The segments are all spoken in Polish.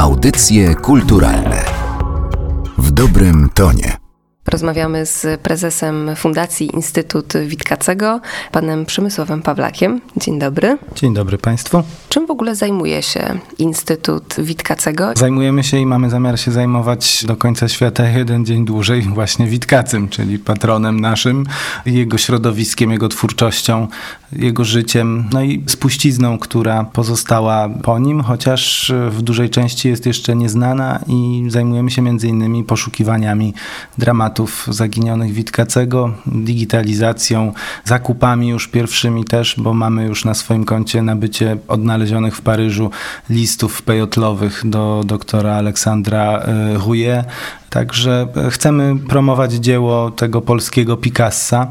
Audycje kulturalne w dobrym tonie. Rozmawiamy z prezesem Fundacji Instytut Witkacego, panem Przemysławem Pawlakiem. Dzień dobry. Dzień dobry Państwu. Czym w ogóle zajmuje się Instytut Witkacego? Zajmujemy się i mamy zamiar się zajmować do końca świata jeden dzień dłużej właśnie Witkacym, czyli patronem naszym, jego środowiskiem, jego twórczością, jego życiem, no i spuścizną, która pozostała po nim, chociaż w dużej części jest jeszcze nieznana i zajmujemy się między innymi poszukiwaniami dramatów zaginionych Witkacego, digitalizacją, zakupami już pierwszymi też, bo mamy już na swoim koncie nabycie odnalezionych w Paryżu listów pejotlowych do doktora Aleksandra Rouillet, Także chcemy promować dzieło tego polskiego Picassa,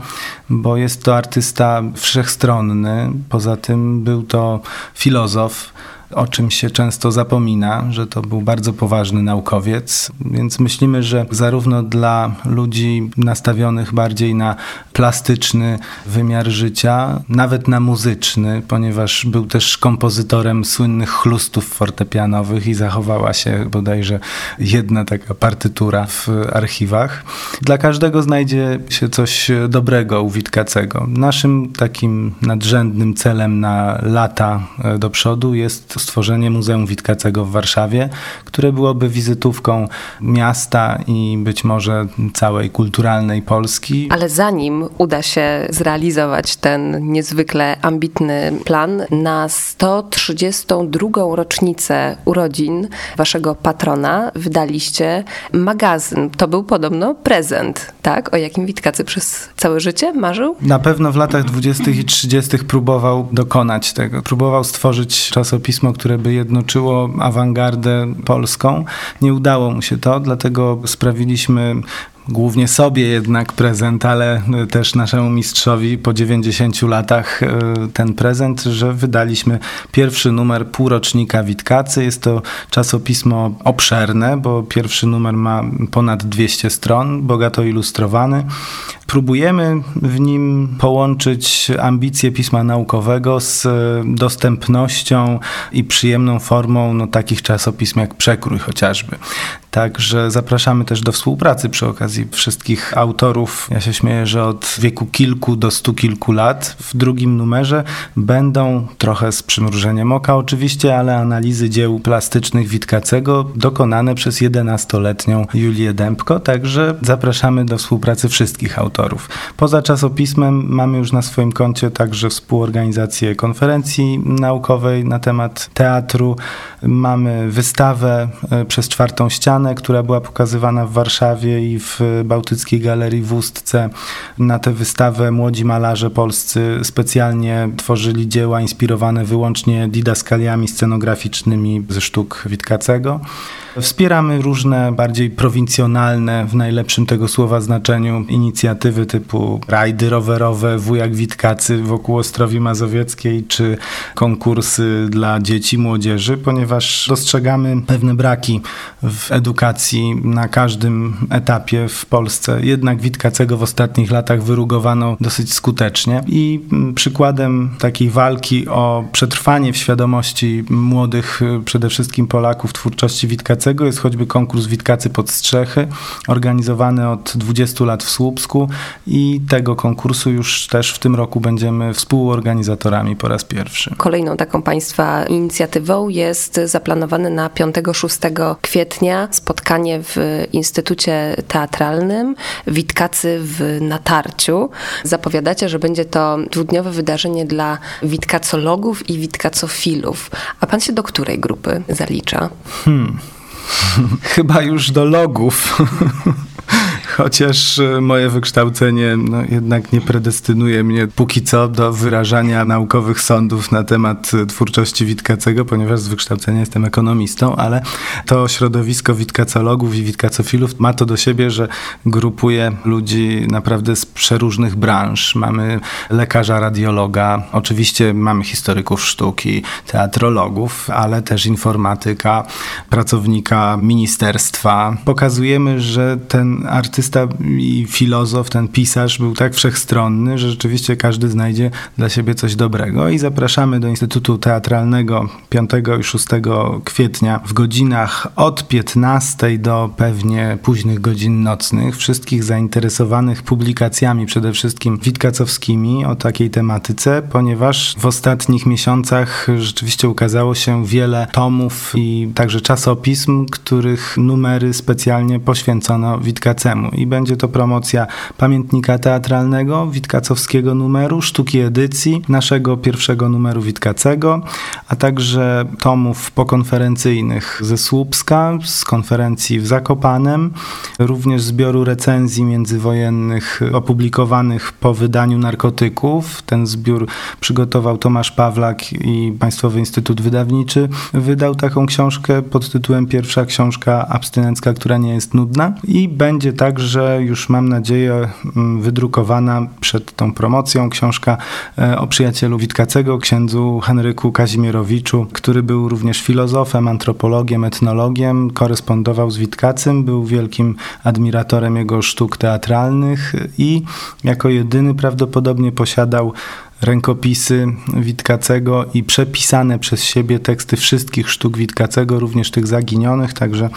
bo jest to artysta wszechstronny. Poza tym był to filozof o czym się często zapomina, że to był bardzo poważny naukowiec, więc myślimy, że zarówno dla ludzi nastawionych bardziej na plastyczny wymiar życia, nawet na muzyczny, ponieważ był też kompozytorem słynnych chlustów fortepianowych i zachowała się bodajże jedna taka partytura w archiwach. Dla każdego znajdzie się coś dobrego u Witkacego. Naszym takim nadrzędnym celem na lata do przodu jest stworzenie Muzeum Witkacego w Warszawie, które byłoby wizytówką miasta i być może całej kulturalnej Polski. Ale zanim uda się zrealizować ten niezwykle ambitny plan, na 132. rocznicę urodzin waszego patrona wydaliście magazyn. To był podobno prezent, tak? O jakim Witkacy przez całe życie marzył? Na pewno w latach 20. i 30. próbował dokonać tego. Próbował stworzyć czasopismo, które by jednoczyło awangardę polską. Nie udało mu się to, dlatego sprawiliśmy głównie sobie jednak prezent, ale też naszemu mistrzowi po 90 latach e, ten prezent, że wydaliśmy pierwszy numer półrocznika Witkacy. Jest to czasopismo obszerne, bo pierwszy numer ma ponad 200 stron, bogato ilustrowany. Próbujemy w nim połączyć ambicje pisma naukowego z dostępnością i przyjemną formą no, takich czasopism jak Przekrój chociażby. Także zapraszamy też do współpracy przy okazji wszystkich autorów. Ja się śmieję, że od wieku kilku do stu kilku lat w drugim numerze będą trochę z przymrużeniem oka oczywiście, ale analizy dzieł plastycznych Witkacego dokonane przez 11-letnią Julię Dębko, także zapraszamy do współpracy wszystkich autorów. Poza czasopismem mamy już na swoim koncie także współorganizację konferencji naukowej na temat teatru. Mamy wystawę e, przez czwartą ścianę która była pokazywana w Warszawie i w Bałtyckiej Galerii w Ustce. Na tę wystawę młodzi malarze polscy specjalnie tworzyli dzieła inspirowane wyłącznie didaskaliami scenograficznymi ze sztuk Witkacego. Wspieramy różne bardziej prowincjonalne, w najlepszym tego słowa znaczeniu, inicjatywy typu rajdy rowerowe, wujak Witkacy wokół Ostrowi Mazowieckiej, czy konkursy dla dzieci, młodzieży, ponieważ dostrzegamy pewne braki w edukacji na każdym etapie w Polsce. Jednak Witkacego w ostatnich latach wyrugowano dosyć skutecznie i przykładem takiej walki o przetrwanie w świadomości młodych, przede wszystkim Polaków, twórczości Witkacego jest choćby konkurs Witkacy pod Strzechy, organizowany od 20 lat w Słupsku i tego konkursu już też w tym roku będziemy współorganizatorami po raz pierwszy. Kolejną taką Państwa inicjatywą jest zaplanowane na 5-6 kwietnia spotkanie w Instytucie Teatralnym Witkacy w Natarciu. Zapowiadacie, że będzie to dwudniowe wydarzenie dla witkacologów i witkacofilów. A Pan się do której grupy zalicza? Hmm. Chyba już do logów. Chociaż e, moje wykształcenie no, jednak nie predestynuje mnie póki co do wyrażania naukowych sądów na temat e, twórczości Witkacego, ponieważ z wykształcenia jestem ekonomistą, ale to środowisko witkacologów i witkacofilów ma to do siebie, że grupuje ludzi naprawdę z przeróżnych branż. Mamy lekarza, radiologa, oczywiście mamy historyków sztuki, teatrologów, ale też informatyka, pracownika ministerstwa. Pokazujemy, że ten artysta artysta i filozof, ten pisarz był tak wszechstronny, że rzeczywiście każdy znajdzie dla siebie coś dobrego. I zapraszamy do Instytutu Teatralnego 5 i 6 kwietnia w godzinach od 15 do pewnie późnych godzin nocnych. Wszystkich zainteresowanych publikacjami, przede wszystkim witkacowskimi o takiej tematyce, ponieważ w ostatnich miesiącach rzeczywiście ukazało się wiele tomów i także czasopism, których numery specjalnie poświęcono Witkacemu. I będzie to promocja pamiętnika teatralnego, witkacowskiego numeru, sztuki edycji, naszego pierwszego numeru Witkacego, a także tomów pokonferencyjnych ze Słupska, z konferencji w Zakopanem, również zbioru recenzji międzywojennych opublikowanych po wydaniu narkotyków. Ten zbiór przygotował Tomasz Pawlak i Państwowy Instytut Wydawniczy. Wydał taką książkę pod tytułem Pierwsza książka abstynencka, która nie jest nudna. I będzie także, już mam nadzieję, mm, wydrukowana przed tą promocją książka e, o przyjacielu Witkacego, księdzu Henryku Kazimierowiczu, który był również filozofem, antropologiem, etnologiem, korespondował z Witkacym, był wielkim admiratorem jego sztuk teatralnych i jako jedyny prawdopodobnie posiadał rękopisy Witkacego i przepisane przez siebie teksty wszystkich sztuk Witkacego, również tych zaginionych, także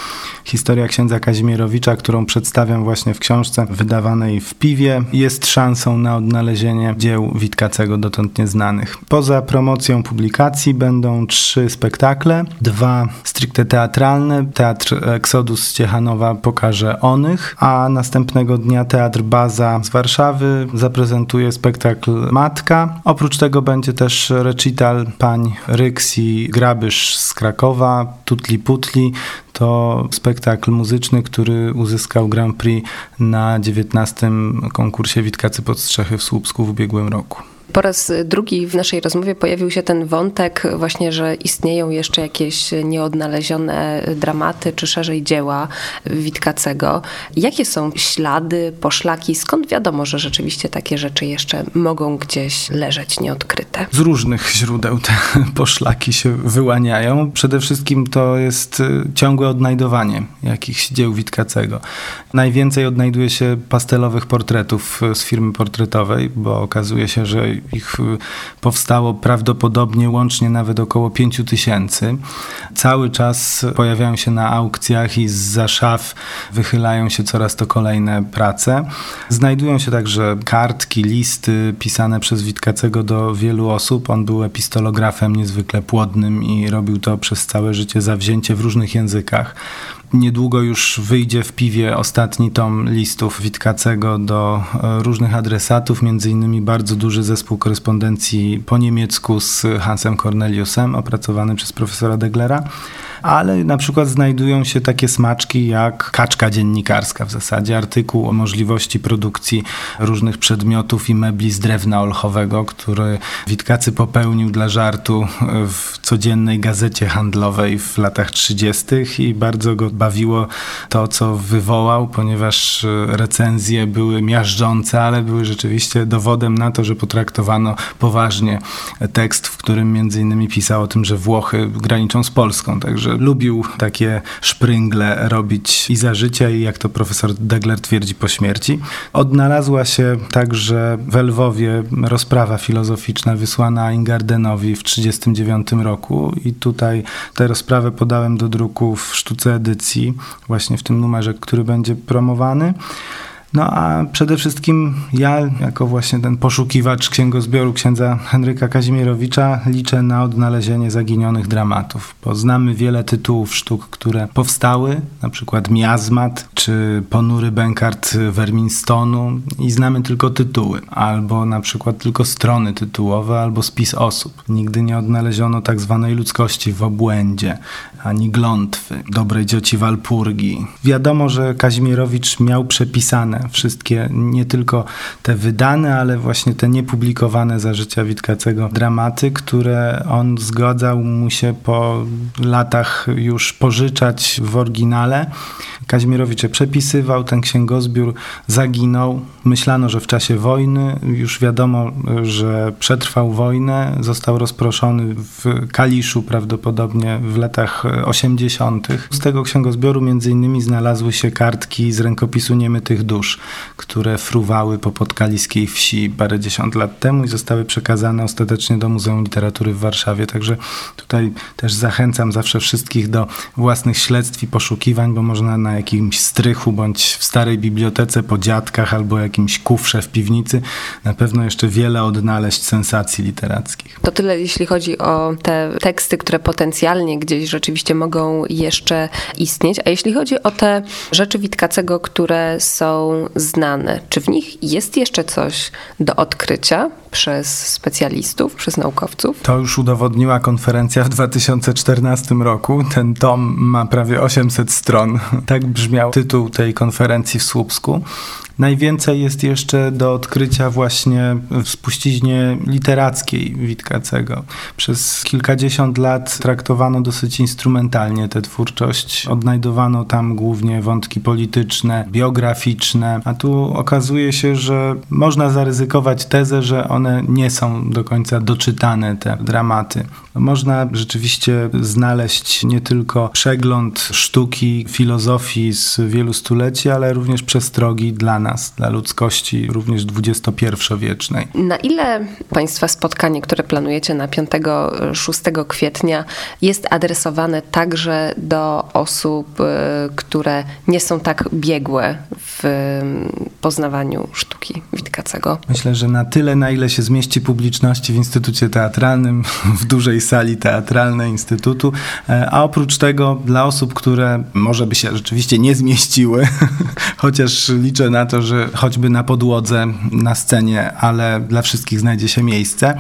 historia księdza Kazimierowicza, którą przedstawiam właśnie w książce wydawanej w Piwie, jest szansą na odnalezienie dzieł Witkacego dotąd nieznanych. Poza promocją publikacji będą trzy spektakle, dwa stricte teatralne, Teatr Exodus z Ciechanowa pokaże Onych, a następnego dnia Teatr Baza z Warszawy zaprezentuje spektakl Matka, Oprócz tego będzie też recital pań Ryksi Grabysz z Krakowa, Tutli Putli. To spektakl muzyczny, który uzyskał Grand Prix na 19. konkursie Witkacy pod Strzechy w Słupsku w ubiegłym roku. Po raz drugi w naszej rozmowie pojawił się ten wątek właśnie, że istnieją jeszcze jakieś nieodnalezione dramaty, czy szerzej dzieła Witkacego. Jakie są ślady, poszlaki? Skąd wiadomo, że rzeczywiście takie rzeczy jeszcze mogą gdzieś leżeć nieodkryte? Z różnych źródeł te poszlaki się wyłaniają. Przede wszystkim to jest y, ciągłe odnajdowanie jakichś dzieł Witkacego. Najwięcej odnajduje się pastelowych portretów z firmy portretowej, bo okazuje się, że ich y, powstało prawdopodobnie łącznie nawet około 5 tysięcy. Cały czas pojawiają się na aukcjach i za szaf wychylają się coraz to kolejne prace. Znajdują się także kartki, listy pisane przez Witkacego do wielu osób. On był epistolografem niezwykle płodnym i robił to przez całe życie zawzięcie w różnych językach. Niedługo już wyjdzie w piwie ostatni tom listów Witkacego do e, różnych adresatów, między innymi bardzo duży zespół korespondencji po niemiecku z Hansem Corneliusem, opracowany przez profesora Deglera ale na przykład znajdują się takie smaczki jak kaczka dziennikarska w zasadzie, artykuł o możliwości produkcji różnych przedmiotów i mebli z drewna olchowego, który Witkacy popełnił dla żartu w codziennej gazecie handlowej w latach 30. i bardzo go bawiło to, co wywołał, ponieważ recenzje były miażdżące, ale były rzeczywiście dowodem na to, że potraktowano poważnie tekst, w którym między innymi pisał o tym, że Włochy graniczą z Polską, także lubił takie szpryngle robić i za życia, i jak to profesor Degler twierdzi po śmierci. Odnalazła się także w Lwowie rozprawa filozoficzna wysłana Ingardenowi w 1939 roku i tutaj tę rozprawę podałem do druku w sztuce edycji, właśnie w tym numerze, który będzie promowany. No a przede wszystkim ja, jako właśnie ten poszukiwacz księgozbioru księdza Henryka Kazimierowicza, liczę na odnalezienie zaginionych dramatów, bo znamy wiele tytułów sztuk, które powstały, na przykład Miazmat czy Ponury Benkart Verminstonu i znamy tylko tytuły, albo na przykład tylko strony tytułowe, albo spis osób. Nigdy nie odnaleziono tak zwanej ludzkości w obłędzie, ani glątwy, dobrej dzioci Walpurgi. Wiadomo, że Kazimierowicz miał przepisane. Wszystkie, nie tylko te wydane, ale właśnie te niepublikowane za życia Witkacego dramaty, które on zgadzał mu się po latach już pożyczać w oryginale. Kazimierowicz je przepisywał, ten księgozbiór zaginął. Myślano, że w czasie wojny, już wiadomo, że przetrwał wojnę, został rozproszony w Kaliszu prawdopodobnie w latach 80. Z tego księgozbioru między innymi znalazły się kartki z rękopisu Niemytych Dusz, które fruwały po podkaliskiej wsi parędziesiąt lat temu i zostały przekazane ostatecznie do Muzeum Literatury w Warszawie. Także tutaj też zachęcam zawsze wszystkich do własnych śledztw i poszukiwań, bo można na jakimś strychu bądź w starej bibliotece po dziadkach albo jakimś kufrze w piwnicy na pewno jeszcze wiele odnaleźć sensacji literackich. To tyle, jeśli chodzi o te teksty, które potencjalnie gdzieś rzeczywiście mogą jeszcze istnieć. A jeśli chodzi o te rzeczy Witkacego, które są znane, czy w nich jest jeszcze coś do odkrycia przez specjalistów, przez naukowców? To już udowodniła konferencja w 2014 roku. Ten tom ma prawie 800 stron. Tak brzmiał tytuł tej konferencji w Słupsku. Najwięcej jest jeszcze do odkrycia właśnie w spuściźnie literackiej Witkacego. Przez kilkadziesiąt lat traktowano dosyć instrumentalnie tę twórczość. Odnajdowano tam głównie wątki polityczne, biograficzne, a tu okazuje się, że można zaryzykować tezę, że one nie są do końca doczytane, te dramaty. Można rzeczywiście znaleźć nie tylko przegląd sztuki, filozofii z wielu stuleci, ale również przestrogi dla nas, dla ludzkości, również XXI-wiecznej. Na ile Państwa spotkanie, które planujecie na 5-6 kwietnia, jest adresowane także do osób, y, które nie są tak biegłe w poznawaniu sztuki Witkacego? Myślę, że na tyle, na ile się zmieści publiczności w Instytucie Teatralnym, w dużej sali teatralnej Instytutu, e, a oprócz tego dla osób, które może by się rzeczywiście nie zmieściły, chociaż liczę na to, że choćby na podłodze, na scenie, ale dla wszystkich znajdzie się miejsce.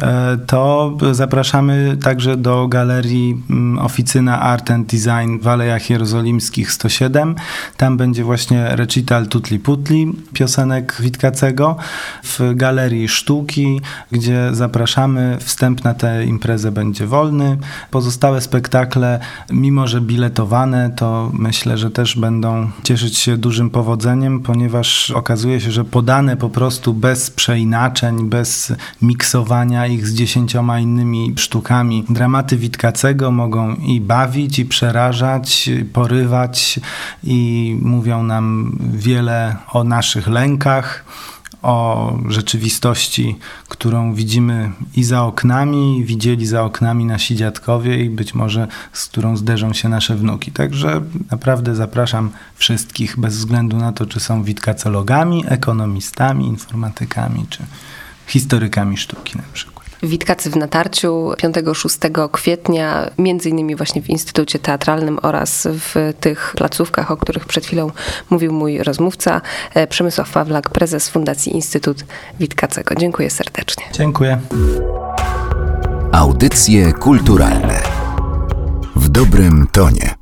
E, to zapraszamy także do galerii mm, Oficyna Art and Design w Alejach Jerozolimskich 107. Tam będzie właśnie recital Tutli Putli piosenek Witkacego w Galerii Sztuki, gdzie zapraszamy. Wstęp na tę imprezę będzie wolny. Pozostałe spektakle, mimo że biletowane, to myślę, że też będą cieszyć się dużym powodzeniem, ponieważ okazuje się, że podane po prostu bez przeinaczeń, bez miksowania ich z dziesięcioma innymi sztukami. Dramaty Witkacego mogą i bawić, i przerażać, porywać i mówią nam wiele o naszych lękach, o rzeczywistości, którą widzimy i za oknami, widzieli za oknami nasi dziadkowie i być może z którą zderzą się nasze wnuki. Także naprawdę zapraszam wszystkich, bez względu na to, czy są witkacologami, ekonomistami, informatykami, czy historykami sztuki na przykład. Witkacy w natarciu 5-6 kwietnia, między innymi właśnie w Instytucie Teatralnym oraz w tych placówkach, o których przed chwilą mówił mój rozmówca, e, Przemysław Pawlak, prezes Fundacji Instytut Witkacego. Dziękuję serdecznie. Dziękuję. Audycje kulturalne w dobrym tonie.